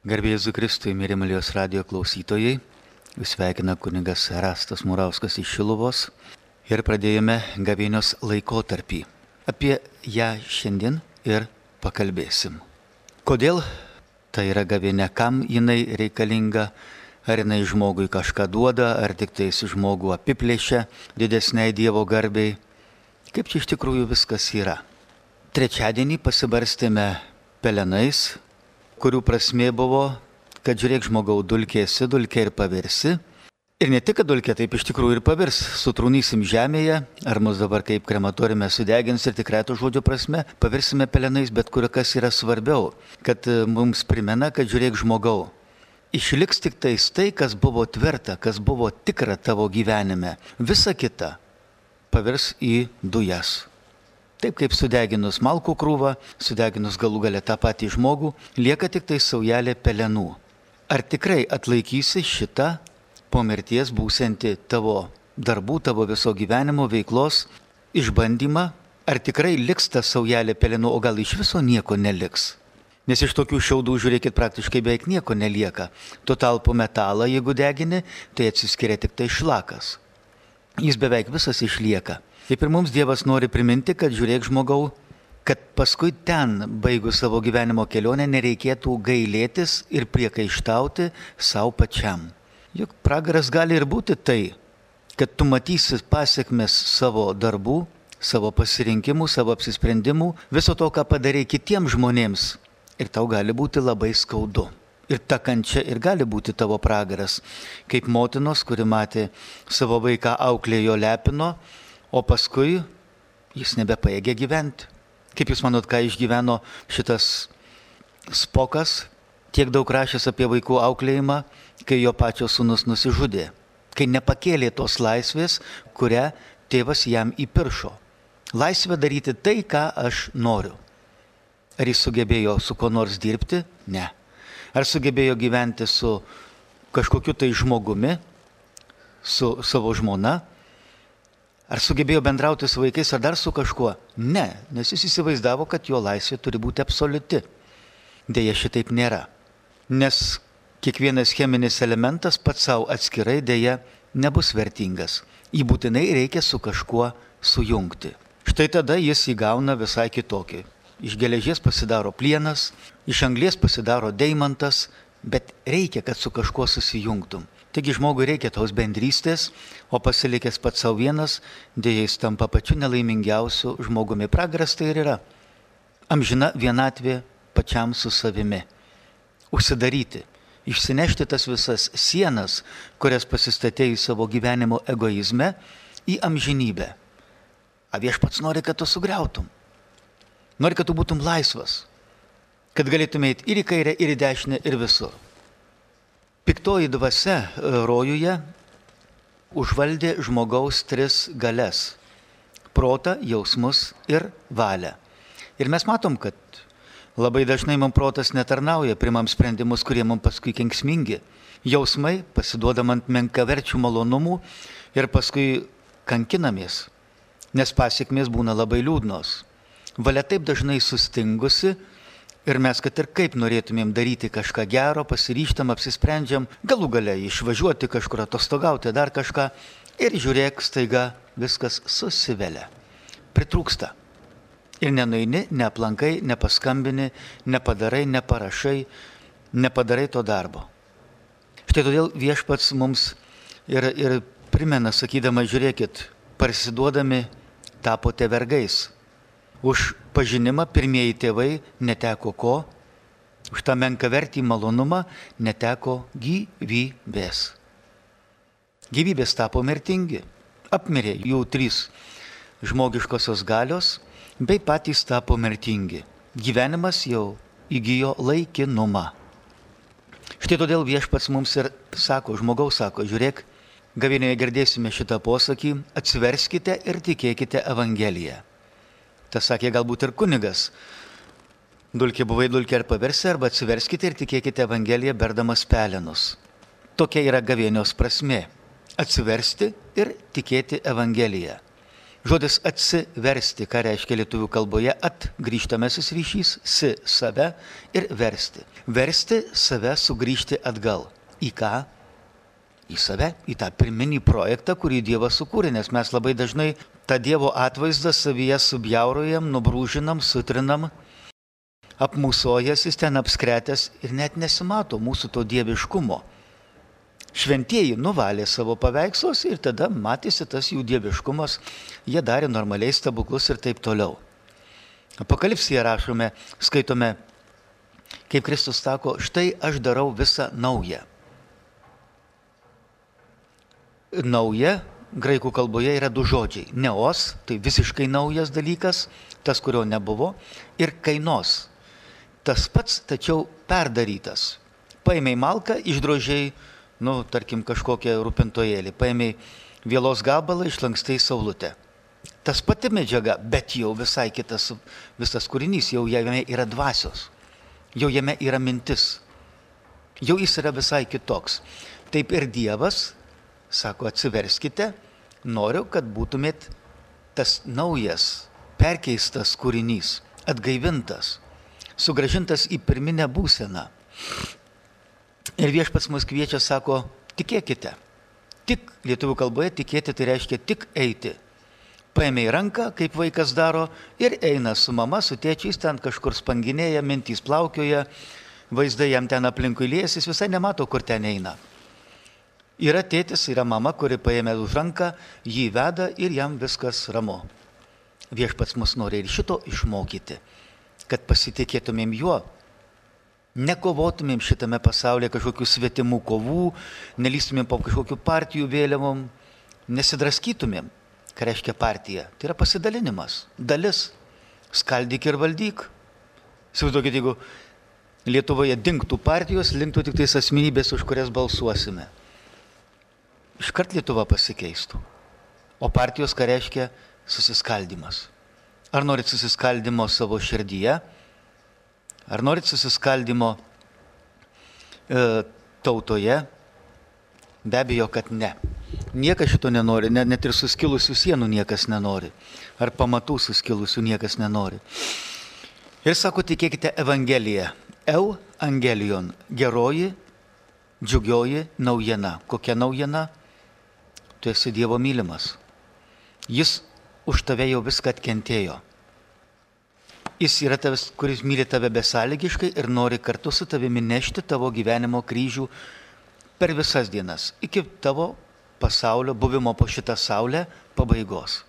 Garbėjai Zukristui, mėly Marijos radio klausytojai, jūs sveikina kunigas Rastas Murauskas iš Šiluvos ir pradėjome gavėnios laikotarpį. Apie ją šiandien ir pakalbėsim. Kodėl tai yra gavėnė, kam jinai reikalinga, ar jinai žmogui kažką duoda, ar tik tai žmogų apiplėšia didesniai Dievo garbiai. Kaip čia iš tikrųjų viskas yra. Trečiadienį pasibarstėme pelenais, kurių prasme buvo, kad žiūrėk žmogau, dulkėsi, dulkė ir pavirsi. Ir ne tik, kad dulkė taip iš tikrųjų ir pavirs, sutrūnysim žemėje, ar mus dabar kaip krematorime sudegins ir tikrai to žodžio prasme, pavirsime pelenais, bet kur kas yra svarbiau, kad e, mums primena, kad žiūrėk žmogau. Išliks tik tais tai, kas buvo tvirta, kas buvo tikra tavo gyvenime. Visa kita pavirs į dujas. Taip kaip sudeginus malkų krūvą, sudeginus galų galę tą patį žmogų, lieka tik tai saujelė pelenų. Ar tikrai atlaikysi šitą po mirties būsianti tavo darbų, tavo viso gyvenimo veiklos išbandymą? Ar tikrai liks ta saujelė pelenų, o gal iš viso nieko neliks? Nes iš tokių šiaudų, žiūrėkit, praktiškai beveik nieko nelieka. Tuo talpu metalą, jeigu degini, tai atsiskiria tik tai šlakas. Jis beveik visas išlieka. Taip ir mums Dievas nori priminti, kad žiūrėk žmogau, kad paskui ten, baigus savo gyvenimo kelionę, nereikėtų gailėtis ir priekaištauti savo pačiam. Juk pragaras gali ir būti tai, kad tu matysi pasiekmes savo darbų, savo pasirinkimų, savo apsisprendimų, viso to, ką padarai kitiems žmonėms. Ir tau gali būti labai skaudu. Ir ta kančia ir gali būti tavo pragaras, kaip motinos, kuri matė savo vaiką auklėjo lepino, o paskui jis nebepaėgė gyventi. Kaip Jūs manot, ką išgyveno šitas spokas, tiek daug rašęs apie vaikų auklėjimą, kai jo pačios sunus nusižudė, kai nepakėlė tos laisvės, kurią tėvas jam įpiršo. Laisvė daryti tai, ką aš noriu. Ar jis sugebėjo su kuo nors dirbti? Ne. Ar sugebėjo gyventi su kažkokiu tai žmogumi, su savo žmona, Ar sugebėjo bendrauti su vaikais ar dar su kažkuo? Ne, nes jis įsivaizdavo, kad jo laisvė turi būti absoliuti. Deja, šitaip nėra. Nes kiekvienas cheminis elementas pats savo atskirai dėja nebus vertingas. Jį būtinai reikia su kažkuo sujungti. Štai tada jis įgauna visai kitokį. Iš geležies pasidaro plienas, iš anglies pasidaro deimantas, bet reikia, kad su kažkuo susijungtum. Taigi žmogui reikia tos bendrystės, o pasilikęs pats savo vienas, dėja jis tampa pačiu nelaimingiausiu žmogumi. Pragaras tai ir yra. Amžina vienatvė pačiam su savimi. Užsidaryti, išsinešti tas visas sienas, kurias pasistatė į savo gyvenimo egoizme, į amžinybę. A viešpats nori, kad tu sugriautum. Nori, kad tu būtum laisvas. Kad galėtumėt ir į kairę, ir į dešinę, ir visur. Piktoji dvasia e, rojuje užvaldė žmogaus tris galės - protą, jausmus ir valią. Ir mes matom, kad labai dažnai mums protas netarnauja, primam sprendimus, kurie mums paskui kenksmingi. Jausmai pasiduodamant menkaverčių malonumų ir paskui kankinamės, nes pasiekmės būna labai liūdnos. Valia taip dažnai sustingusi, Ir mes, kad ir kaip norėtumėm daryti kažką gero, pasiryštam, apsisprendžiam, galų gale išvažiuoti kažkur atostogauti, dar kažką. Ir žiūrėk, staiga viskas susivelia. Pritrūksta. Ir nenuini, neaplankai, nepaskambini, nepadarai, neparašai, nepadarai to darbo. Štai todėl viešpats mums ir, ir primena, sakydama, žiūrėkit, parsiduodami tapote vergais. Už pažinimą pirmieji tėvai neteko ko? Už tą menkavertį malonumą neteko gyvybės. Gyvybės tapo mirtingi. Apmirė jų trys žmogiškosios galios, bei patys tapo mirtingi. Gyvenimas jau įgyjo laikinumą. Štai todėl viešpats mums ir sako, žmogaus sako, žiūrėk, gavinėje girdėsime šitą posakį, atsiverskite ir tikėkite Evangeliją. Tas sakė galbūt ir kunigas. Dulkė buvai dulkė ar paversi, arba atsiverskite ir tikėkite Evangeliją berdamas pelenus. Tokia yra gavėnios prasme - atsiversti ir tikėti Evangeliją. Žodis atsiversti, ką reiškia lietuvių kalboje atgrįžtamasis ryšys, si save ir versti. Versti save sugrįžti atgal. Į ką? Į save, į tą pirminį projektą, kurį Dievas sukūrė, nes mes labai dažnai tą Dievo atvaizdą savyje subjaurojam, nubrūžinam, sutrinam, apmusojas jis ten apskretęs ir net nesimato mūsų to dieviškumo. Šventieji nuvalė savo paveikslus ir tada matėsi tas jų dieviškumas, jie darė normaliai stebuklus ir taip toliau. Apokalipsėje rašome, skaitome, kaip Kristus sako, štai aš darau visą naują. Nauja graikų kalboje yra du žodžiai. Neos, tai visiškai naujas dalykas, tas, kurio nebuvo, ir kainos. Tas pats, tačiau perdarytas. Paėmėjai malką, išdrožiai nu, tarkim, kažkokią rūpintojėlį, paėmėjai vėlos gabalą, išlankstai saulutę. Tas pati medžiaga, bet jau visai kitas visas kūrinys, jau jame yra dvasios, jau jame yra mintis, jau jis yra visai kitoks. Taip ir Dievas sako, atsiverskite, noriu, kad būtumėt tas naujas, perkeistas kūrinys, atgaivintas, sugražintas į pirminę būseną. Ir viešpats mus kviečia, sako, tikėkite. Tik lietuvių kalboje tikėti tai reiškia tik eiti. Paėmė į ranką, kaip vaikas daro, ir eina su mama, su tėčiais, ten kažkur spanginėja, mintys plaukioja, vaizdai jam ten aplinkui lies, jis visai nemato, kur ten eina. Yra tėtis, yra mama, kuri paėmė už ranką, jį veda ir jam viskas ramu. Viešpats mus nori ir šito išmokyti, kad pasitikėtumėm juo, nekovotumėm šitame pasaulyje kažkokių svetimų kovų, nelystumėm po kažkokių partijų vėliavom, nesidraskytumėm, ką reiškia partija. Tai yra pasidalinimas, dalis, skaldyk ir valdyk. Įsivaizduokit, jeigu Lietuvoje dinktų partijos, linktų tik tais asmenybės, už kurias balsuosime. Iškart Lietuva pasikeistų. O partijos ką reiškia susiskaldimas. Ar norit susiskaldimo savo širdyje? Ar norit susiskaldimo e, tautoje? Be abejo, kad ne. Niekas šito nenori, net, net ir suskilusių sienų niekas nenori. Ar pamatų suskilusių niekas nenori. Ir sako, tikėkite Evangeliją. Eu angelion. Geroji, džiugioji naujiena. Kokia naujiena? Tu esi Dievo mylimas. Jis už tave jau viską atkentėjo. Jis yra tas, kuris myli tave besąlygiškai ir nori kartu su tavimi nešti tavo gyvenimo kryžių per visas dienas, iki tavo pasaulio buvimo po šitą saulę pabaigos.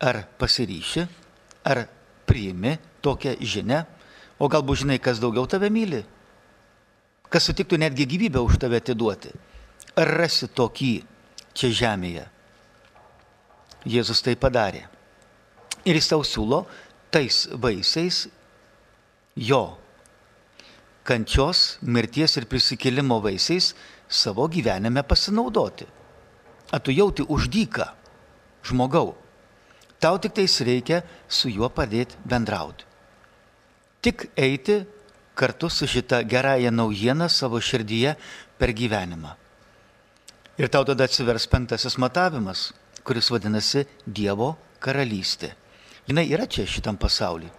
Ar pasiryši, ar priimi tokią žinę, o galbūt žinai, kas daugiau tave myli, kas sutiktų netgi gyvybę už tave atiduoti. Ar rasi tokį čia žemėje? Jėzus tai padarė. Ir jis tau siūlo tais vaisiais jo kančios, mirties ir prisikėlimo vaisiais savo gyvenime pasinaudoti. A tu jauti uždyką žmogau. Tau tik tais reikia su juo padėti bendrauti. Tik eiti kartu su šita gerąją naujieną savo širdyje per gyvenimą. Ir tau tada atsivers penktasis matavimas, kuris vadinasi Dievo karalystė. Jis yra čia šitam pasauliu.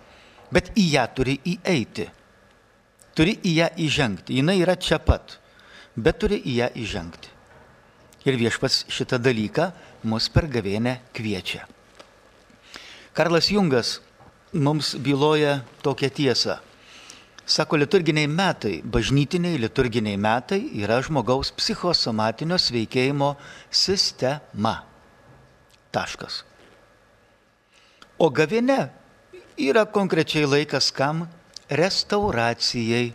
Bet į ją turi įeiti. Turi į ją įžengti. Jis yra čia pat. Bet turi į ją įžengti. Ir viešpats šitą dalyką mus per gavėnę kviečia. Karlas Jungas mums byloja tokią tiesą. Sako, liturginiai metai, bažnytiniai liturginiai metai yra žmogaus psichosomatinio sveikėjimo sistema. Taškas. O gavėne yra konkrečiai laikas kam? Restauracijai,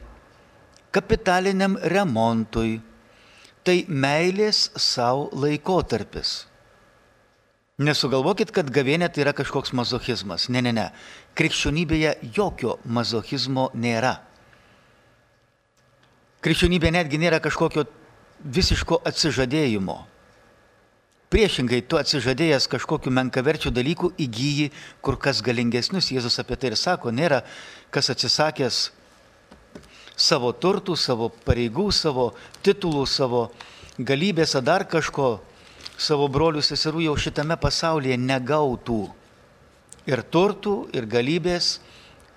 kapitaliniam remontui. Tai meilės savo laikotarpis. Nesugalvokit, kad gavėnė tai yra kažkoks mazochizmas. Ne, ne, ne. Krikščionybėje jokio mazochizmo nėra. Krikščionybė netgi nėra kažkokio visiško atsižadėjimo. Priešingai, tu atsižadėjęs kažkokiu menkaverčiu dalyku įgyji kur kas galingesnius. Jėzus apie tai ir sako, nėra kas atsisakęs savo turtų, savo pareigų, savo titulų, savo galybės ar dar kažko savo brolių seserų jau šitame pasaulyje negautų ir turtų, ir galybės,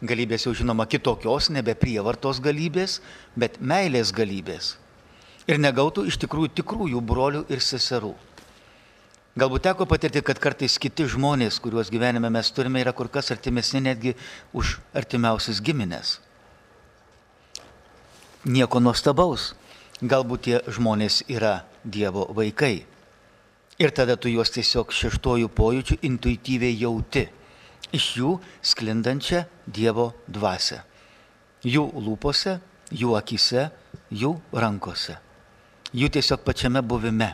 galybės jau žinoma kitokios, nebe prievartos galybės, bet meilės galybės. Ir negautų iš tikrųjų tikrųjų brolių ir seserų. Galbūt teko patirti, kad kartais kiti žmonės, kuriuos gyvenime mes turime, yra kur kas artimesni netgi už artimiausias giminės. Nieko nuostabaus. Galbūt tie žmonės yra Dievo vaikai. Ir tada tu juos tiesiog šeštojų pojūčių intuityviai jauti. Iš jų sklindančią Dievo dvasę. Jų lūpose, jų akise, jų rankose. Jų tiesiog pačiame buvime.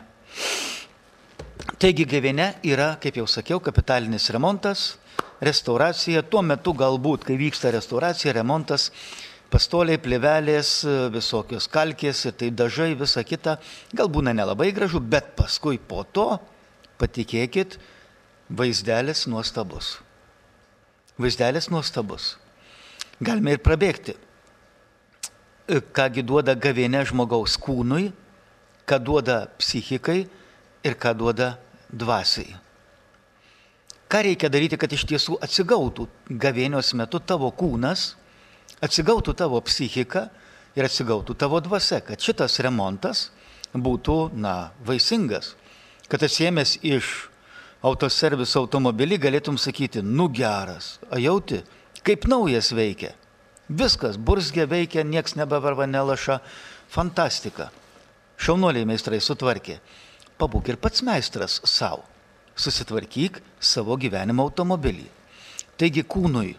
Taigi gavėne yra, kaip jau sakiau, kapitalinis remontas, restauracija. Tuo metu galbūt, kai vyksta restauracija, remontas, pastoliai, plevelės, visokios kalkės ir tai dažai, visa kita, gal būna nelabai gražu, bet paskui po to, patikėkit, vaizdelis nuostabus. Vaizdelis nuostabus. Galime ir prabėgti. Kągi duoda gavėnė žmogaus kūnui, ką duoda psichikai ir ką duoda dvasiai. Ką reikia daryti, kad iš tiesų atsigautų gavėnios metu tavo kūnas, atsigautų tavo psichika ir atsigautų tavo dvasia, kad šitas remontas būtų, na, vaisingas, kad atsiemęs iš autoserviso automobilį galėtum sakyti, nu geras, ajauti, kaip naujas veikia. Viskas, burzgė veikia, nieks nebevarva nelaša, fantastika. Šaunuoliai meistrai sutvarkė. Pabūk ir pats meistras savo. Susitvarkyk savo gyvenimo automobilį. Taigi kūnui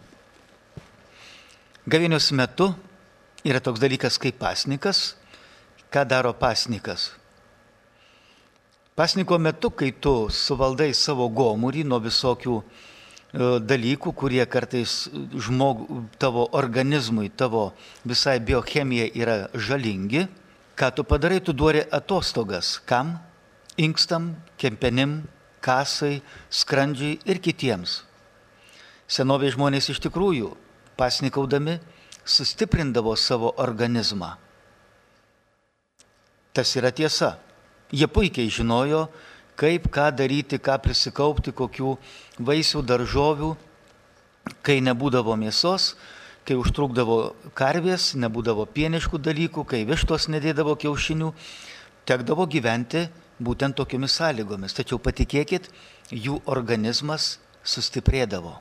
Gavėnios metu yra toks dalykas kaip pasnikas. Ką daro pasnikas? Pasniko metu, kai tu suvaldai savo gomurį nuo visokių e, dalykų, kurie kartais žmogų, tavo organizmui, tavo visai biochemija yra žalingi, ką tu padarai, tu duori atostogas. Kam? Inkstam, kempenim, kasai, skrandžiai ir kitiems. Senovės žmonės iš tikrųjų pasnikaudami sustiprindavo savo organizmą. Tas yra tiesa. Jie puikiai žinojo, kaip ką daryti, ką prisikaupti, kokių vaisių, daržovių, kai nebūdavo mėsos, kai užtrukdavo karvės, nebūdavo pieniškų dalykų, kai vištos nedėdavo kiaušinių, tekdavo gyventi būtent tokiomis sąlygomis. Tačiau patikėkit, jų organizmas sustiprėdavo,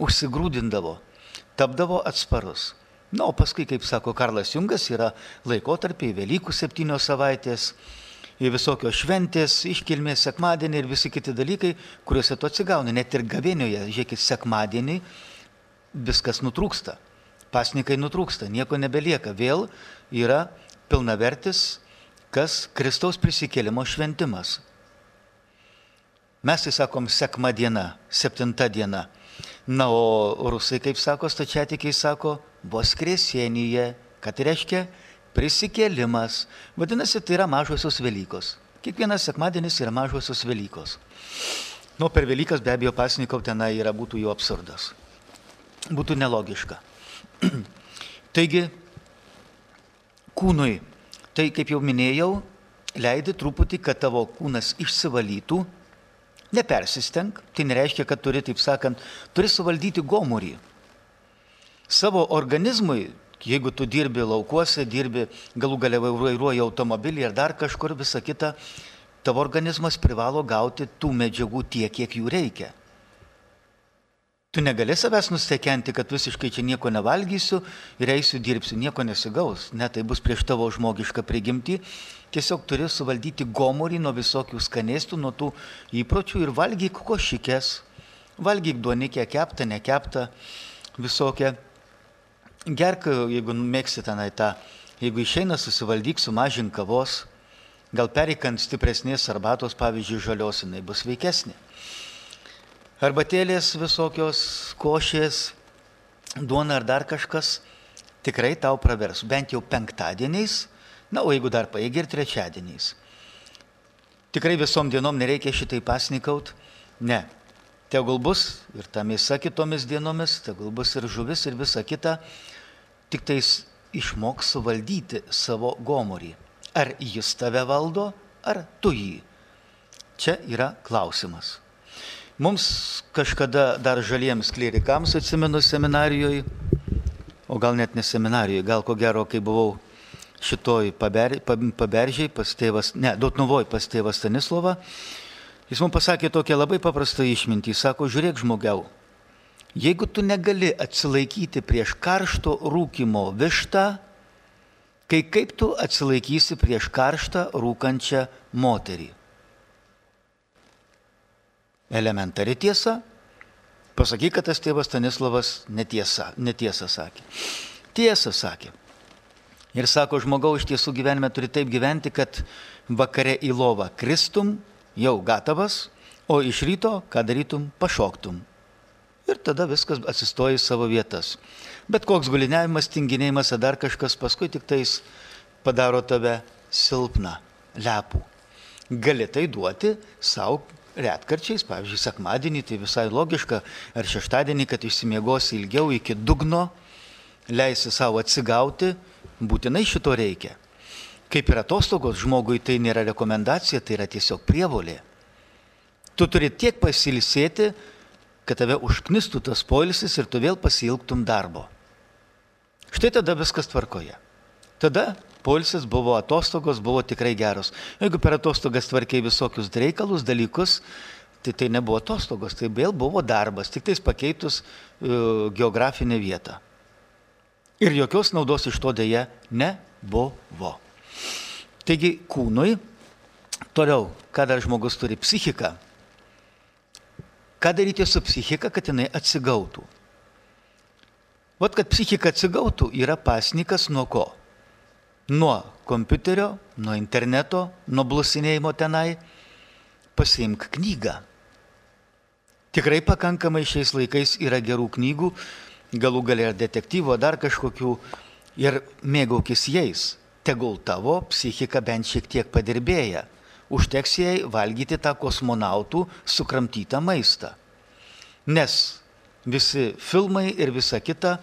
užsigrūdindavo, tapdavo atsparus. Na, o paskui, kaip sako Karlas Jungas, yra laikotarpiai Velykų septynios savaitės, visokios šventės, iškilmės, sekmadienį ir visi kiti dalykai, kuriuose tu atsigauni. Net ir gavėnioje, žiūrėkit, sekmadienį viskas nutrūksta. Pasnikai nutrūksta, nieko nebelieka. Vėl yra pilnavertis, kas Kristaus prisikėlimo šventimas. Mes tai sakom sekmadiena, septinta diena. Na, o rusai, kaip sako, stačiatikiai sako, voskresienyje, kad tai reiškia prisikėlimas. Vadinasi, tai yra mažosios Velykos. Kiekvienas sekmadienis yra mažosios Velykos. Nu, per Velykas be abejo pasnikau tenai yra būtų jų absurdas. Būtų nelogiška. Taigi, kūnui, tai kaip jau minėjau, leidi truputį, kad tavo kūnas išsivalytų, Nepersisteng, tai nereiškia, kad turi, taip sakant, turi suvaldyti gomurį. Savo organizmui, jeigu tu dirbi laukuose, dirbi galų gale vairuoji automobilį ir dar kažkur visą kitą, tavo organizmas privalo gauti tų medžiagų tiek, kiek jų reikia. Tu negali savęs nustekenti, kad visiškai čia nieko nevalgysiu ir eisiu dirbsiu, nieko nesigaus. Ne, tai bus prieš tavo žmogišką prigimtį. Tiesiog turi suvaldyti gomorį nuo visokių skanėstų, nuo tų įpročių ir valgyk košikės. Valgyk duonikę, keptą, nekeptą, visokią. Gerk, jeigu mėgsi tenai tą, jeigu išeina susivaldyk, sumažink kavos. Gal pereikant stipresnės arbatos, pavyzdžiui, žalios, jinai bus veikesnė arbatėlės visokios, košės, duona ar dar kažkas, tikrai tau pravers, bent jau penktadieniais, na, o jeigu dar paėgi ir trečiadieniais. Tikrai visom dienom nereikia šitai pasnikaut, ne. Tegul bus ir ta mėsa kitomis dienomis, tegul bus ir žuvis ir visa kita, tik tais išmok suvaldyti savo gomorį. Ar jis tave valdo, ar tu jį. Čia yra klausimas. Mums kažkada dar žaliems klerikams atsimenu seminarijoje, o gal net ne seminarijoje, gal ko gero, kai buvau šitoj paber, paberžiai pas tėvas, ne, Dotnuvoj pas tėvas Stanislovą, jis mums pasakė tokią labai paprastą išmintį, sako, žiūrėk žmogiau, jeigu tu negali atsilaikyti prieš karšto rūkimo vištą, kai kaip tu atsilaikysi prieš karštą rūkančią moterį. Elementari tiesa, pasakyk, kad tas tėvas Stanislavas netiesa, netiesa sakė. Tiesa sakė. Ir sako, žmogau iš tiesų gyvenime turi taip gyventi, kad vakare į lovą kristum, jau gatavas, o iš ryto, ką darytum, pašoktum. Ir tada viskas atsistoja į savo vietas. Bet koks guliniavimas, tinginėjimas ar dar kažkas paskui tik tais padaro tave silpną, lepų. Gali tai duoti savo retkarčiais, pavyzdžiui, sekmadienį, tai visai logiška, ar šeštadienį, kad išsimiegosi ilgiau iki dugno, leisi savo atsigauti, būtinai šito reikia. Kaip ir atostogos žmogui tai nėra rekomendacija, tai yra tiesiog prievolė. Tu turi tiek pasilsėti, kad tave užknistų tas polisis ir tu vėl pasilgtum darbo. Štai tada viskas tvarkoje. Tada polisis buvo atostogos, buvo tikrai geros. Jeigu per atostogas tvarkiai visokius reikalus, dalykus, tai tai nebuvo atostogos, tai vėl buvo darbas, tik tais pakeitus uh, geografinę vietą. Ir jokios naudos iš to dėja nebuvo. Taigi kūnui, toliau, ką dar žmogus turi psichiką, ką daryti su psichika, kad jinai atsigautų. Vat kad psichika atsigautų yra pasnikas nuo ko? Nuo kompiuterio, nuo interneto, nuo blusinėjimo tenai. Pasiimk knygą. Tikrai pakankamai šiais laikais yra gerų knygų, galų galę ar detektyvo, dar kažkokių ir mėgaukis jais. Tegul tavo psichika bent šiek tiek padirbėja. Užteks jai valgyti tą kosmonautų sukramtytą maistą. Nes visi filmai ir visa kita,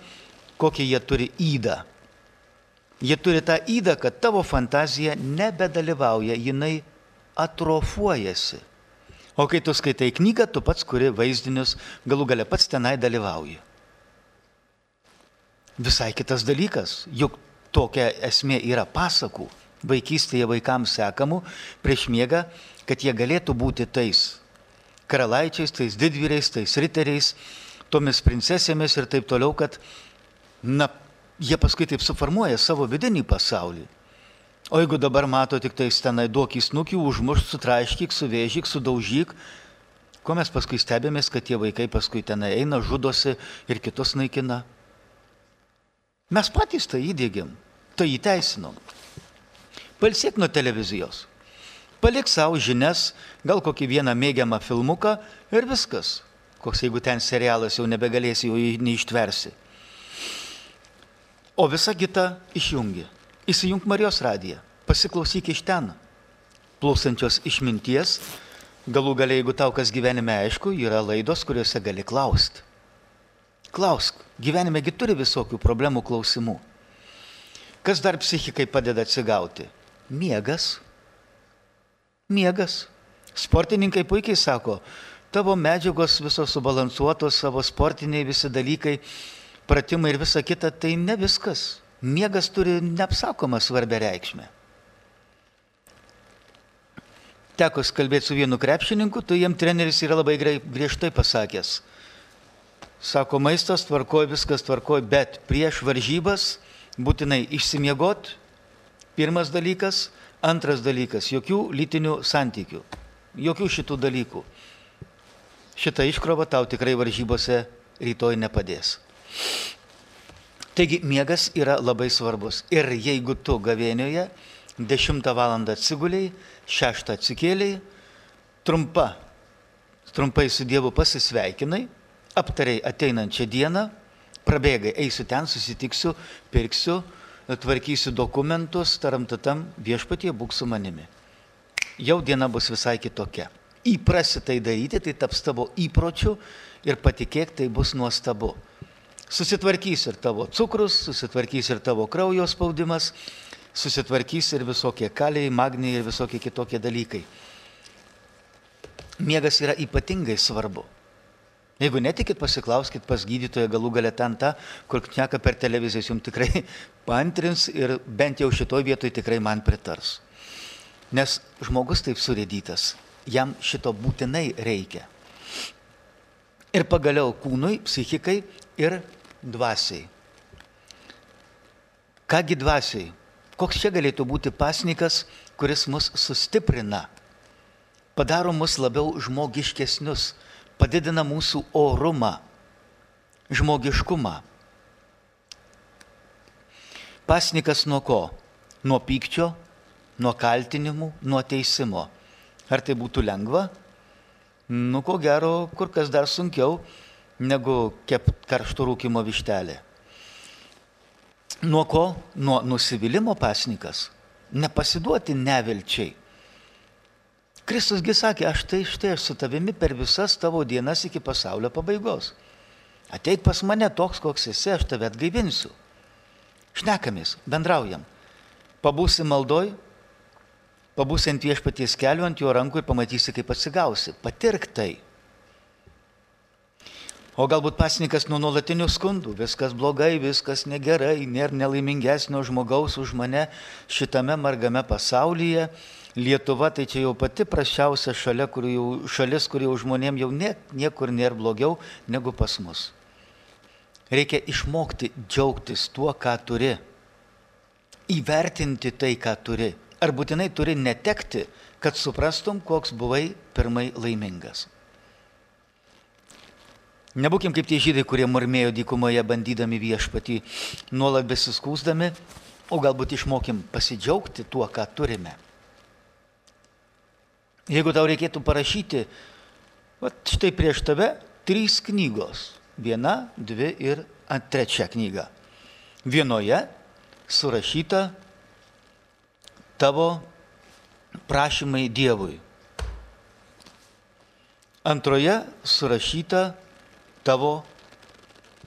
kokie jie turi įdą. Jie turi tą įdą, kad tavo fantazija nebedalyvauja, jinai atrofuojasi. O kai tu skaitai knygą, tu pats kuri vaizdinius, galų gale pats tenai dalyvauji visai kitas dalykas. Juk tokia esmė yra pasakų, vaikystėje vaikams sekamų prieš miegą, kad jie galėtų būti tais karalaičiais, tais didvyriais, tais riteriais, tomis princesėmis ir taip toliau, kad, na, jie paskui taip suformuoja savo vidinį pasaulį. O jeigu dabar mato tik tais tenai duok įsnukių, užmušk, sutraiškyk, suvėžyk, sudaužyk, ko mes paskui stebėmės, kad tie vaikai paskui tenai eina, žudosi ir kitus naikina. Mes patys tai įdėgiam, tai įteisinom. Palsiek nuo televizijos. Palik savo žinias, gal kokį vieną mėgiamą filmuką ir viskas. Koks jeigu ten serialas jau nebegalėsi, jau neištversi. O visą kitą išjungi. Įsijung Marijos radiją. Pasiklausyk iš ten. Plausančios išminties. Galų galiai, jeigu tau kas gyvenime aišku, yra laidos, kuriuose gali klausti. Klausk, gyvenimegi turi visokių problemų klausimų. Kas dar psichikai padeda atsigauti? Miegas. Miegas. Sportininkai puikiai sako, tavo medžiagos visos subalansuotos, savo sportiniai visi dalykai, pratimai ir visa kita, tai ne viskas. Miegas turi neapsakomą svarbę reikšmę. Teko kalbėti su vienu krepšininku, tai jam treneris yra labai griežtai pasakęs Sako, maistas tvarkoj, viskas tvarkoj, bet prieš varžybas būtinai išsimiegot, pirmas dalykas, antras dalykas, jokių lytinių santykių, jokių šitų dalykų. Šitą iškrovą tau tikrai varžybose rytoj nepadės. Taigi miegas yra labai svarbus. Ir jeigu tu gavėnioje 10 val. atsiguliai, 6 atsikėliai, trumpa, trumpai su Dievu pasisveikinai, aptariai ateinančią dieną, prabėgai, eisiu ten, susitiksiu, pirksiu, tvarkysiu dokumentus, taramtatam viešpatie būk su manimi. Jau diena bus visai kitokia. Įprasi tai daryti, tai taps tavo įpročiu ir patikėk, tai bus nuostabu. Susitvarkys ir tavo cukrus, susitvarkys ir tavo kraujo spaudimas, susitvarkys ir visokie kaliai, magnijai ir visokie kitokie dalykai. Miegas yra ypatingai svarbu. Jeigu netikit, pasiklauskit pas gydytoją galų galę ten tą, kur kneka per televizijas, jums tikrai pantrins ir bent jau šitoj vietoj tikrai man pritars. Nes žmogus taip surėdytas, jam šito būtinai reikia. Ir pagaliau kūnui, psichikai ir dvasiai. Kągi dvasiai? Koks čia galėtų būti pasnikas, kuris mus sustiprina, padaro mus labiau žmogiškesnius, padidina mūsų orumą, žmogiškumą. Pasnikas nuo ko? Nuo pykčio, nuo kaltinimų, nuo teisimo. Ar tai būtų lengva? Nu, ko gero, kur kas dar sunkiau negu kep karšto rūkimo vištelė. Nuo ko? Nuo nusivylimų pasnikas. Nepasiduoti nevilčiai. Kristusgi sakė, aš tai štai aš su tavimi per visas tavo dienas iki pasaulio pabaigos. Ateik pas mane toks, koks esi, aš tave atgaivinsiu. Šnekamės, bendraujam. Pabūsi maldoj, pabūsi ant viešpaties kelių, ant jo rankų ir pamatysi, kaip atsigausi. Patirk tai. O galbūt pasnikas nuo nuolatinių skundų, viskas blogai, viskas negerai, nėra nelaimingesnio žmogaus už mane šitame margame pasaulyje. Lietuva tai čia jau pati prašiausia šalia, kur jau, šalis, kur jau žmonėm jau nie, niekur nėra blogiau negu pas mus. Reikia išmokti džiaugtis tuo, ką turi. Įvertinti tai, ką turi. Ar būtinai turi netekti, kad suprastum, koks buvai pirmai laimingas. Nebūkim kaip tie žydai, kurie murmėjo dykumoje bandydami viešpatį, nuolat besiskūsdami, o galbūt išmokim pasidžiaugti tuo, ką turime. Jeigu tau reikėtų parašyti, va štai prieš tave trys knygos. Viena, dvi ir trečia knyga. Vienoje surašyta tavo prašymai Dievui. Antroje surašyta tavo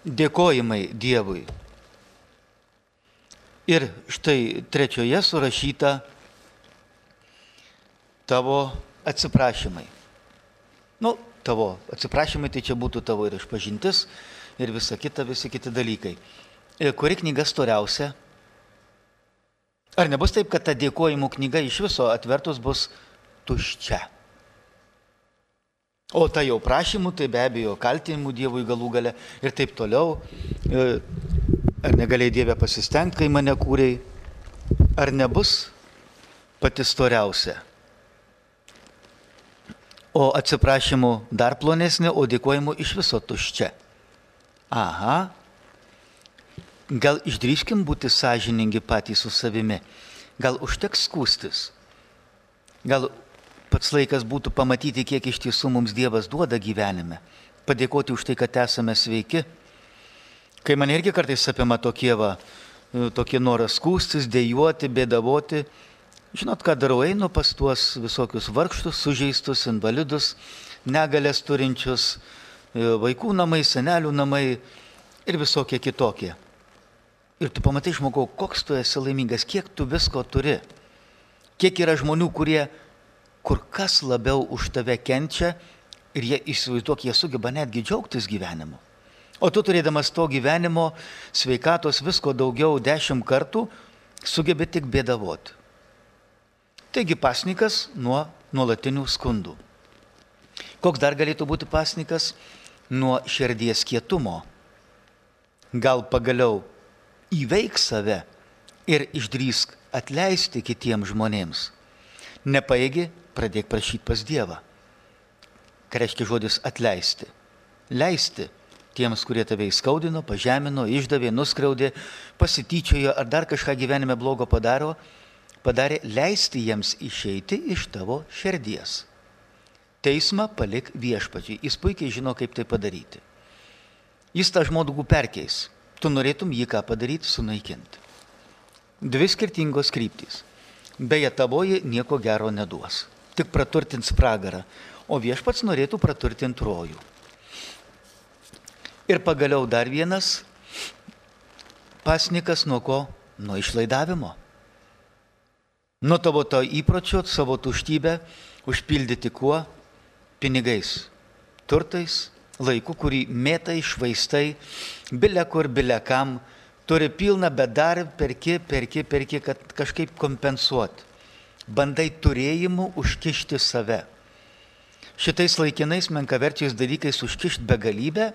dėkojimai Dievui. Ir štai trečioje surašyta tavo atsiprašymai. Nu, tavo atsiprašymai tai čia būtų tavo ir išpažintis ir visa kita, visi kiti dalykai. Ir kuri knyga storiausia? Ar nebus taip, kad ta dėkojimų knyga iš viso atvertus bus tuščia? O tai jau prašymų, tai be abejo kaltinimų Dievui galų gale ir taip toliau. E, ar negalėjai Dievę pasistengti, kai mane kūrėjai? Ar nebus pati storiausia? O atsiprašymų dar plonesnė, o dėkojimų iš viso tuščia. Aha. Gal išdryškim būti sąžiningi patys su savimi. Gal užteks skūstis. Gal pats laikas būtų pamatyti, kiek iš tiesų mums Dievas duoda gyvenime, padėkoti už tai, kad esame sveiki. Kai man irgi kartais apima tokie, va, tokie noras skūstis, dėjuoti, bėdavoti, žinot, ką darau, einu pas tuos visokius vargštus, sužeistus, invalidus, negalės turinčius, e, vaikų namai, senelių namai ir visokie kitokie. Ir tu pamatai žmogau, koks tu esi laimingas, kiek tu visko turi. Kiek yra žmonių, kurie kur kas labiau už tave kenčia ir jie įsivaizduok, jie sugeba netgi džiaugtis gyvenimu. O tu turėdamas to gyvenimo, sveikatos visko daugiau dešimt kartų, sugebi tik bėdavoti. Taigi pasnikas nuo nuolatinių skundų. Koks dar galėtų būti pasnikas? Nuo širdies kietumo. Gal pagaliau įveik save ir išdrįsk atleisti kitiems žmonėms. Nepaėgi pradėk prašyti pas Dievą. Ką reiškia žodis atleisti? Leisti tiems, kurie tave įskaudino, pažemino, išdavė, nuskriaudė, pasityčiojo ar dar kažką gyvenime blogo padaro, padarė leisti jiems išeiti iš tavo širdies. Teismą palik viešpačiai, jis puikiai žino, kaip tai padaryti. Jis tą žmogų perkeis, tu norėtum jį ką padaryti, sunaikinti. Dvi skirtingos kryptys. Beje, tavoji nieko gero neduos tik praturtins pragarą, o viešpats norėtų praturtinti rojų. Ir pagaliau dar vienas pasnikas nuo ko? Nuo išlaidavimo. Nuo tavo to įpročio, savo tuštybę užpildyti kuo? pinigais, turtais, laiku, kurį mėtai, švaistai, bile kur, bile kam, turi pilną, bet dar perki, perki, perki, kad kažkaip kompensuoti. Bandai turėjimu užkišti save. Šitais laikinais menkaverčiais dalykais užkišti begalybę.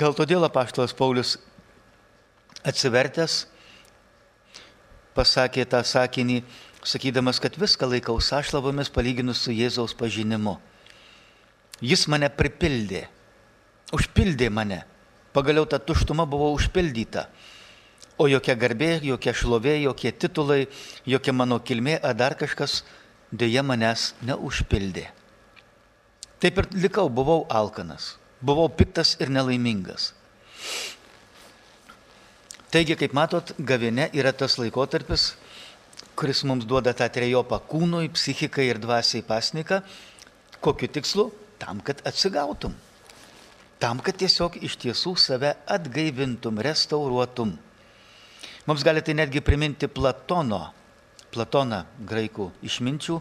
Gal todėl apaštalas Paulius atsivertęs pasakė tą sakinį, sakydamas, kad viską laikau sašlavomis palyginus su Jėzaus pažinimu. Jis mane pripildė, užpildė mane. Pagaliau ta tuštuma buvo užpildyta. O jokia garbė, jokia šlovė, jokie titulai, jokia mano kilmė ar dar kažkas dėja manęs neužpildė. Taip ir likau, buvau alkanas, buvau piktas ir nelaimingas. Taigi, kaip matot, gavienė yra tas laikotarpis, kuris mums duoda tą trejopą kūnui, psichikai ir dvasiai pasniką. Kokiu tikslu? Tam, kad atsigautum. Tam, kad tiesiog iš tiesų save atgaivintum, restauruotum. Mums gali tai netgi priminti Platono, Platoną graikų išminčių,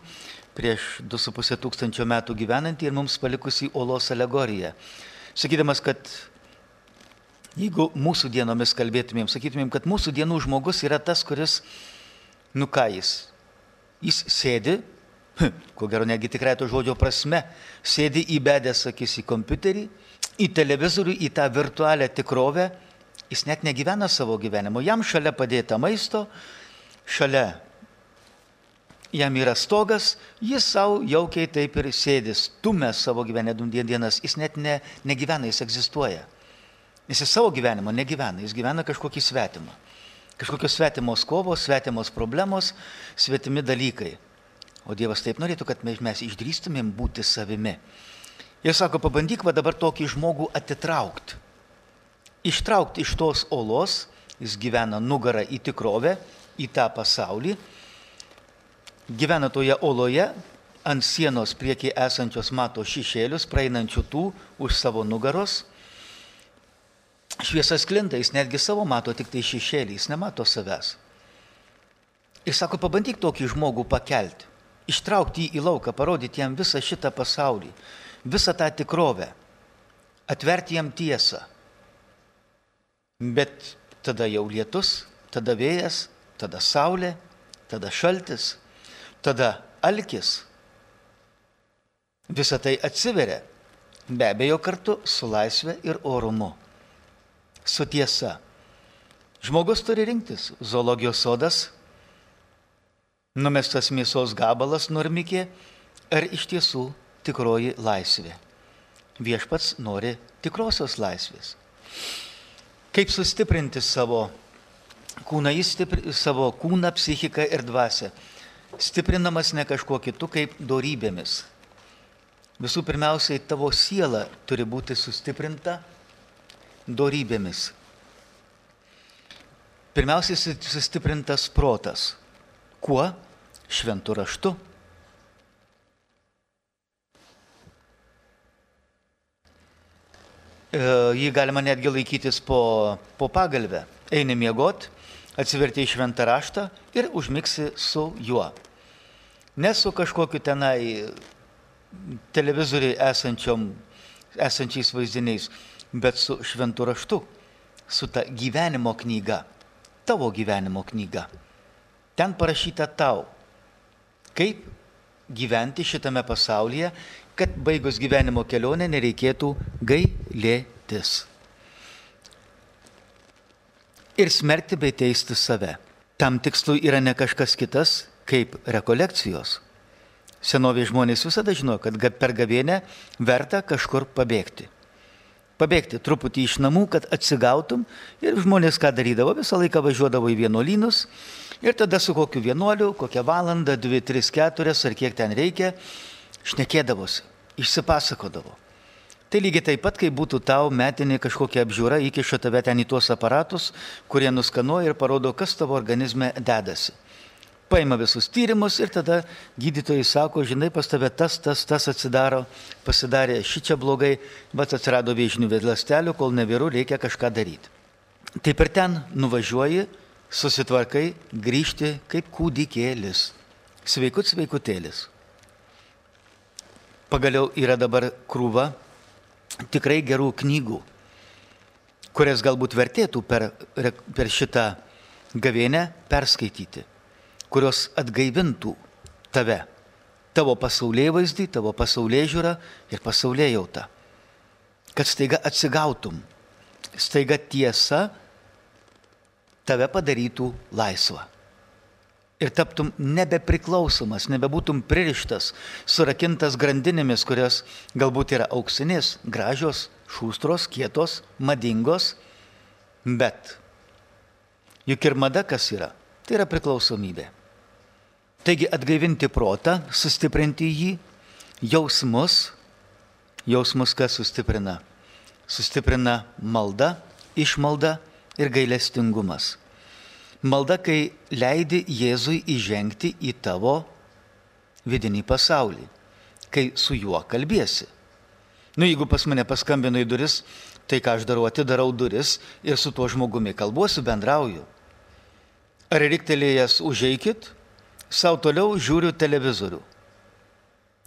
prieš 2,5 tūkstančio metų gyvenantį ir mums palikusi olos alegoriją. Sakydamas, kad jeigu mūsų dienomis kalbėtumėm, sakytumėm, kad mūsų dienų žmogus yra tas, kuris, nu ką jis, jis sėdi, ko gero negi tikrai to žodžio prasme, sėdi įbedęs akis į kompiuterį, į televizorių, į tą virtualią tikrovę, jis net negyvena savo gyvenimo. Jam šalia padėta maisto, šalia jam yra stogas, jis savo jaukiai taip ir sėdis, tumė savo gyvenimą dienas, jis net ne, negyvena, jis egzistuoja. Jis į savo gyvenimą negyvena, jis gyvena kažkokį svetimą. Kažkokios svetimos kovos, svetimos problemos, svetimi dalykai. O Dievas taip norėtų, kad mes išdrįstumėm būti savimi. Jis sako, pabandyk va dabar tokį žmogų atitraukti. Ištraukti iš tos olos, jis gyvena nugarą į tikrovę, į tą pasaulį, gyvena toje oloje, ant sienos priekyje esančios mato šešėlius, praeinančių tų už savo nugaros. Šviesas klinta, jis netgi savo mato tik tai šešėlį, jis nemato savęs. Ir sako, pabandyk tokį žmogų pakelti ištraukti jį į lauką, parodyti jam visą šitą pasaulį, visą tą tikrovę, atverti jam tiesą. Bet tada jau lietus, tada vėjas, tada saulė, tada šaltis, tada alkis. Visą tai atsiveria, be abejo kartu su laisvė ir orumu, su tiesa. Žmogus turi rinktis zoologijos sodas numestas mėsos gabalas normikė, ar iš tiesų tikroji laisvė. Viešpats nori tikrosios laisvės. Kaip sustiprinti savo kūną, jis stipri, savo kūną, psichiką ir dvasę. Stiprinamas ne kažkuo kitu kaip dorybėmis. Visų pirmiausiai tavo siela turi būti sustiprinta dorybėmis. Pirmiausiai sustiprintas protas. Kuo? Šventų raštu. Jį galima netgi laikytis po, po pagalbę. Eini miegot, atsiverti į šventą raštą ir užmigsi su juo. Ne su kažkokiu tenai televizoriai esančiais vaizdiniais, bet su šventu raštu, su ta gyvenimo knyga, tavo gyvenimo knyga. Ten parašyta tau, kaip gyventi šitame pasaulyje, kad baigus gyvenimo kelionę nereikėtų gailėtis. Ir smerkti bei teisti save. Tam tikslui yra ne kažkas kitas, kaip rekolekcijos. Senovės žmonės visada žino, kad per gavienę verta kažkur pabėgti. Pabėgti truputį iš namų, kad atsigautum ir žmonės ką darydavo, visą laiką važiuodavo į vienuolynus Ir tada su kokiu vienuoliu, kokią valandą, dvi, tris, keturias ar kiek ten reikia, šnekėdavosi, išsipasakodavo. Tai lygiai taip pat, kai būtų tau metinė kažkokia apžiūra, įkiša tave ten į tuos aparatus, kurie nuskanuoja ir parodo, kas tavo organizme dedasi. Paima visus tyrimus ir tada gydytojai sako, žinai, pas tave tas, tas, tas atsidaro, pasidarė ši čia blogai, bet atsirado vėžinių ląstelių, kol neviru, reikia kažką daryti. Taip ir ten nuvažiuoji, susitvarkai grįžti kaip kūdikėlis, sveikut sveikutėlis. Pagaliau yra dabar krūva tikrai gerų knygų, kurias galbūt vertėtų per, per šitą gavėnę perskaityti, kurios atgaivintų tave, tavo pasaulyje vaizdį, tavo pasaulyje žiūrą ir pasaulyje jautą. Kad staiga atsigautum, staiga tiesa tave padarytų laisvą. Ir taptum nebepriklausomas, nebebūtum pririštas, surakintas grandinėmis, kurios galbūt yra auksinės, gražios, šūstros, kietos, madingos, bet juk ir mada kas yra? Tai yra priklausomybė. Taigi atgaivinti protą, sustiprinti jį, jausmus, jausmus kas sustiprina? Sustiprina malda, išmalda ir gailestingumas. Malda, kai leidi Jėzui įžengti į tavo vidinį pasaulį, kai su juo kalbėsi. Nu, jeigu pas mane paskambino į duris, tai ką aš darau, atidarau duris ir su tuo žmogumi kalbuosiu, bendrauju. Ar riktelėjęs užeikit, savo toliau žiūriu televizorių.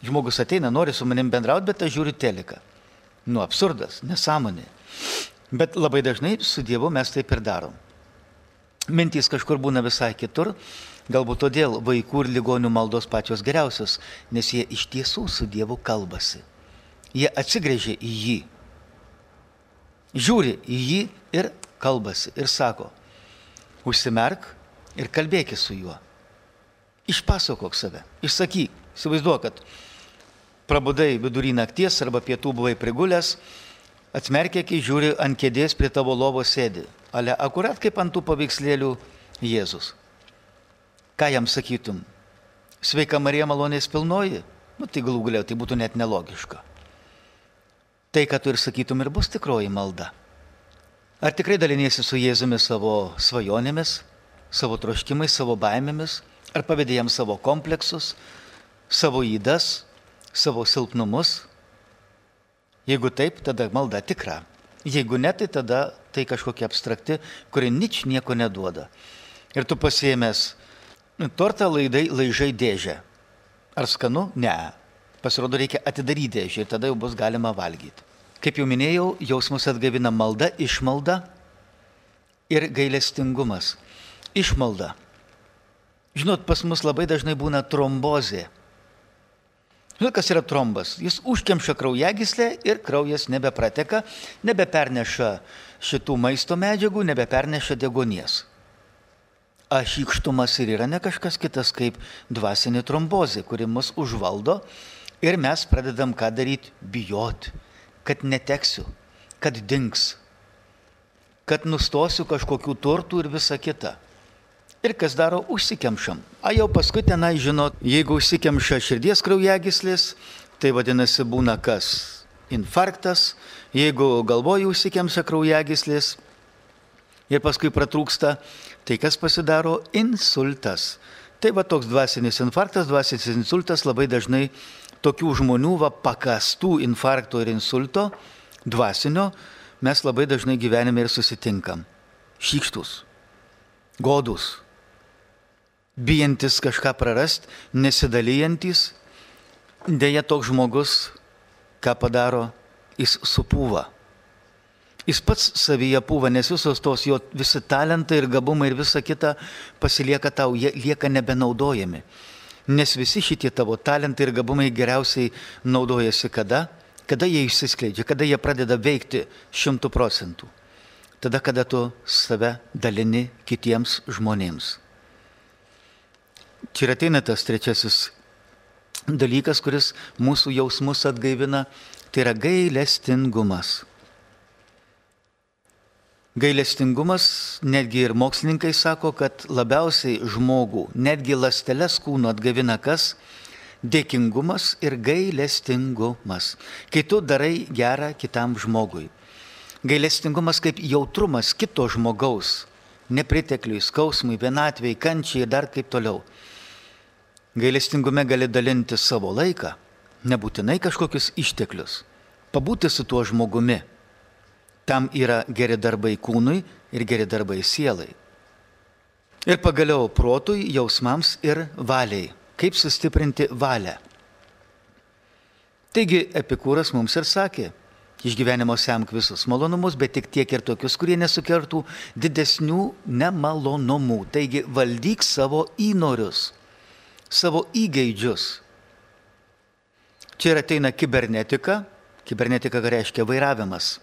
Žmogus ateina, nori su manim bendrauti, bet aš žiūriu teleką. Nu, absurdas, nesąmonė. Bet labai dažnai su Dievu mes taip ir darom. Mintys kažkur būna visai kitur, galbūt todėl vaikų ir ligonių maldos pačios geriausios, nes jie iš tiesų su Dievu kalbasi. Jie atsigrėžia į jį, žiūri į jį ir kalbasi ir sako, užsimerk ir kalbėki su juo. Išpasakok save, išsakyk, įsivaizduok, kad prabudai vidury nakties arba pietų buvai prigulęs, Atsmerkė, kai žiūri ant kėdės prie tavo lovos sėdi. Ale akurat kaip ant tų paveikslėlių Jėzus. Ką jam sakytum? Sveika Marija malonės pilnoji? Nu tai galų galiau tai būtų net nelogiška. Tai, ką tu ir sakytum, ir bus tikroji malda. Ar tikrai daliniesi su Jėzumi savo svajonėmis, savo troškimais, savo baimėmis, ar pavydė jam savo kompleksus, savo įdas, savo silpnumus, Jeigu taip, tada malda tikra. Jeigu ne, tai tada tai kažkokia abstrakti, kuri nič nieko neduoda. Ir tu pasiemęs tortą laidai laižai dėžę. Ar skanu? Ne. Pasirodo, reikia atidaryti dėžę ir tada jau bus galima valgyti. Kaip jau minėjau, jausmus atgavina malda, išmalda ir gailestingumas. Išmalda. Žinot, pas mus labai dažnai būna trombozė. Žinot, kas yra trombas? Jis užkemša kraujagyslę ir kraujas nebeprateka, nebeperneša šitų maisto medžiagų, nebeperneša degonies. Ašykštumas ir yra ne kažkas kitas kaip dvasinė trombozė, kuri mus užvaldo ir mes pradedam ką daryti? Bijoti, kad neteksiu, kad dings, kad nustosiu kažkokių turtų ir visa kita. Ir kas daro, užsikemšam. A jau paskui tenai žinot, jeigu užsikemša širdies kraujagislis, tai vadinasi būna kas? Infarktas, jeigu galvoju užsikemša kraujagislis ir paskui pratrūksta, tai kas pasidaro? Insultas. Tai va toks dvasinis infarktas, dvasinis insultas labai dažnai tokių žmonių, va pakastų infarkto ir insulto, dvasinio, mes labai dažnai gyvenime ir susitinkam. Šykštus, godus, bijantis kažką prarast, nesidalyjantis, dėja toks žmogus, ką padaro, jis supūva. Jis pats savyje pūva, nes visos tos jo visi talentai ir gabumai ir visa kita pasilieka tau, jie lieka nebenaudojami. Nes visi šitie tavo talentai ir gabumai geriausiai naudojasi kada? Kada jie išsiskleidžia, kada jie pradeda veikti šimtų procentų. Tada, kada tu save dalini kitiems žmonėms. Čia ir ateina tas trečiasis dalykas, kuris mūsų jausmus atgaivina, tai yra gailestingumas. Gailestingumas, netgi ir mokslininkai sako, kad labiausiai žmogų, netgi lasteles kūno atgavina kas? Dėkingumas ir gailestingumas. Kai tu darai gerą kitam žmogui. Gailestingumas kaip jautrumas kito žmogaus, nepritekliui, skausmui, vienatvėjai, kančiai ir dar kaip toliau. Gailestingume gali dalinti savo laiką, nebūtinai kažkokius išteklius, pabūti su tuo žmogumi. Tam yra geri darbai kūnui ir geri darbai sielai. Ir pagaliau protui, jausmams ir valiai. Kaip sustiprinti valią? Taigi Epikūras mums ir sakė, iš gyvenimo semk visus malonumus, bet tik tiek ir tokius, kurie nesukertų didesnių nemalonumų. Taigi valdyk savo įnorius, savo įgeidžius. Čia ir ateina kibernetika. Kibernetika reiškia vairavimas.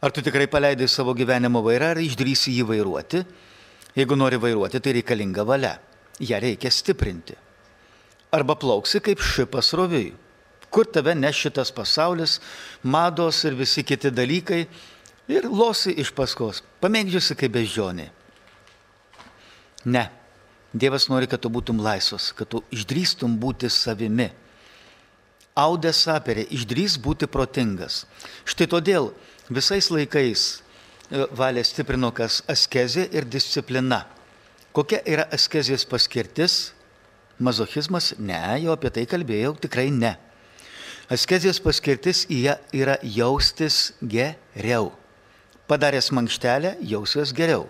Ar tu tikrai paleidai savo gyvenimo vairą, ar išdrysi jį vairuoti? Jeigu nori vairuoti, tai reikalinga valia. Ja reikia stiprinti. Arba plauksi kaip šipas roviui kur tave ne šitas pasaulis, mados ir visi kiti dalykai ir losi iš paskos, pamėgdžiusi kaip beždžionė. Ne, Dievas nori, kad tu būtum laisvas, kad tu išdrįstum būti savimi. Audė saperė, išdrys būti protingas. Štai todėl visais laikais e, valė stiprino kas askezė ir disciplina. Kokia yra askezės paskirtis? Mazochizmas? Ne, jau apie tai kalbėjau, tikrai ne. Askezijos paskirtis yra jaustis geriau. Padaręs mankštelę, jausiuos geriau.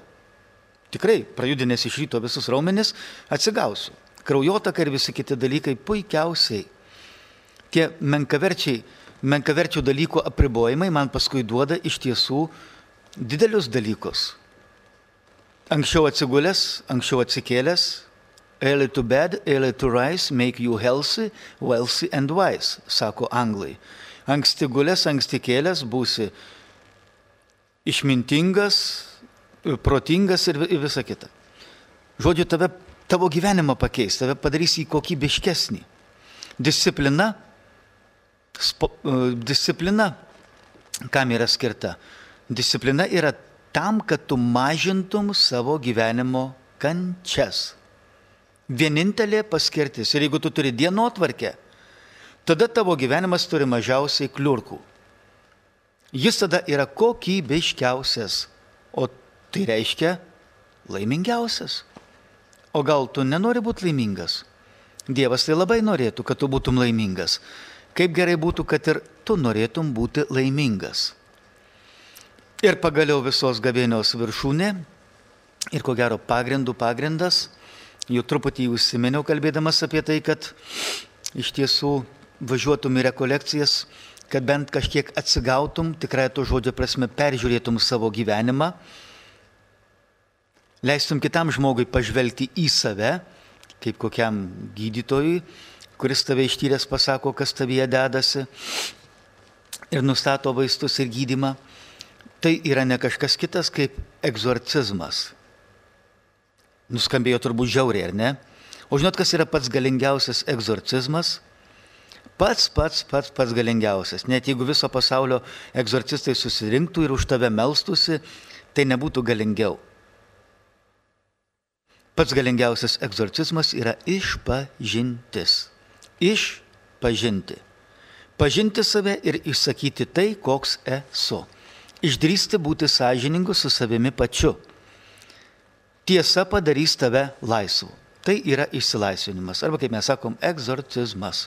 Tikrai, prajudinęs iš ryto visus raumenis, atsigausiu. Kraujotaka ir visi kiti dalykai puikiausiai. Tie menkaverčiai, menkaverčių dalykų apribojimai man paskui duoda iš tiesų didelius dalykus. Anksčiau atsigulęs, anksčiau atsikėlęs, Early to bed, early to rise make you healthy, wealthy and wise, sako anglai. Anksti gulės, anksti kėlės būsi išmintingas, protingas ir visa kita. Žodžiu, tave, tavo gyvenimą pakeis, tave padarys į kokybiškesnį. Disciplina, spo, e, disciplina, kam yra skirta? Disciplina yra tam, kad tu mažintum savo gyvenimo kančias vienintelė paskirtis. Ir jeigu tu turi dienotvarkę, tada tavo gyvenimas turi mažiausiai kliurkų. Jis tada yra kokybiškiausias, tai reiškia laimingiausias. O gal tu nenori būti laimingas? Dievas tai labai norėtų, kad tu būtum laimingas. Kaip gerai būtų, kad ir tu norėtum būti laimingas. Ir pagaliau visos gavėnios viršūnė ir ko gero pagrindų pagrindas jau truputį užsiminiau kalbėdamas apie tai, kad iš tiesų važiuotum į rekolekcijas, kad bent kažkiek atsigautum, tikrai to žodžio prasme peržiūrėtum savo gyvenimą, leistum kitam žmogui pažvelgti į save, kaip kokiam gydytojui, kuris tave ištyręs pasako, kas tavyje dedasi ir nustato vaistus ir gydimą. Tai yra ne kažkas kitas kaip egzorcizmas. Nuskambėjo turbūt žiauriai, ar ne? O žinot, kas yra pats galingiausias egzorcizmas? Pats, pats, pats, pats galingiausias. Net jeigu viso pasaulio egzorcistai susirinktų ir už tave melstusi, tai nebūtų galingiau. Pats galingiausias egzorcizmas yra išpažintis. Išpažinti. Pažinti save ir išsakyti tai, koks esu. Išdrysti būti sąžiningu su savimi pačiu tiesa padarys tave laisvu. Tai yra išsilaisvinimas, arba kaip mes sakom, egzorcizmas.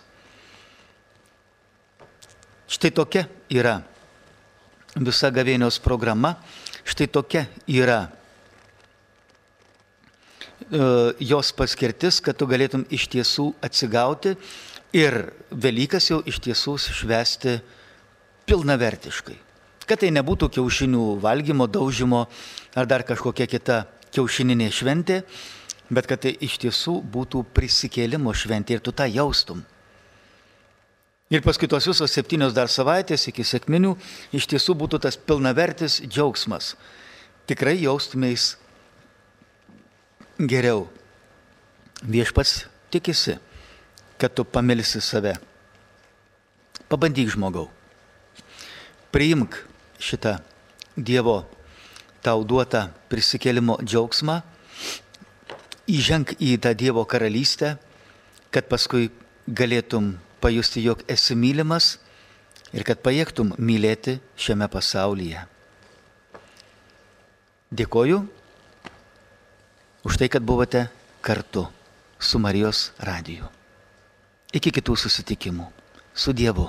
Štai tokia yra visa gavėnios programa, štai tokia yra jos paskirtis, kad tu galėtum iš tiesų atsigauti ir Velykas jau iš tiesų švesti pilnavertiškai. Kad tai nebūtų kiaušinių valgymo, daužimo ar dar kažkokia kita kiaušininė šventė, bet kad tai iš tiesų būtų prisikėlimo šventė ir tu tą jaustum. Ir paskui tos visos septynios dar savaitės iki sėkminių iš tiesų būtų tas pilnavertis džiaugsmas. Tikrai jaustumės geriau. Viešpats tikisi, kad tu pamilsi save. Pabandyk žmogau. Priimk šitą Dievo tau duotą prisikėlimo džiaugsmą, įženk į tą Dievo karalystę, kad paskui galėtum pajusti, jog esi mylimas ir kad pajėgtum mylėti šiame pasaulyje. Dėkoju už tai, kad buvote kartu su Marijos radiju. Iki kitų susitikimų. Su Dievu.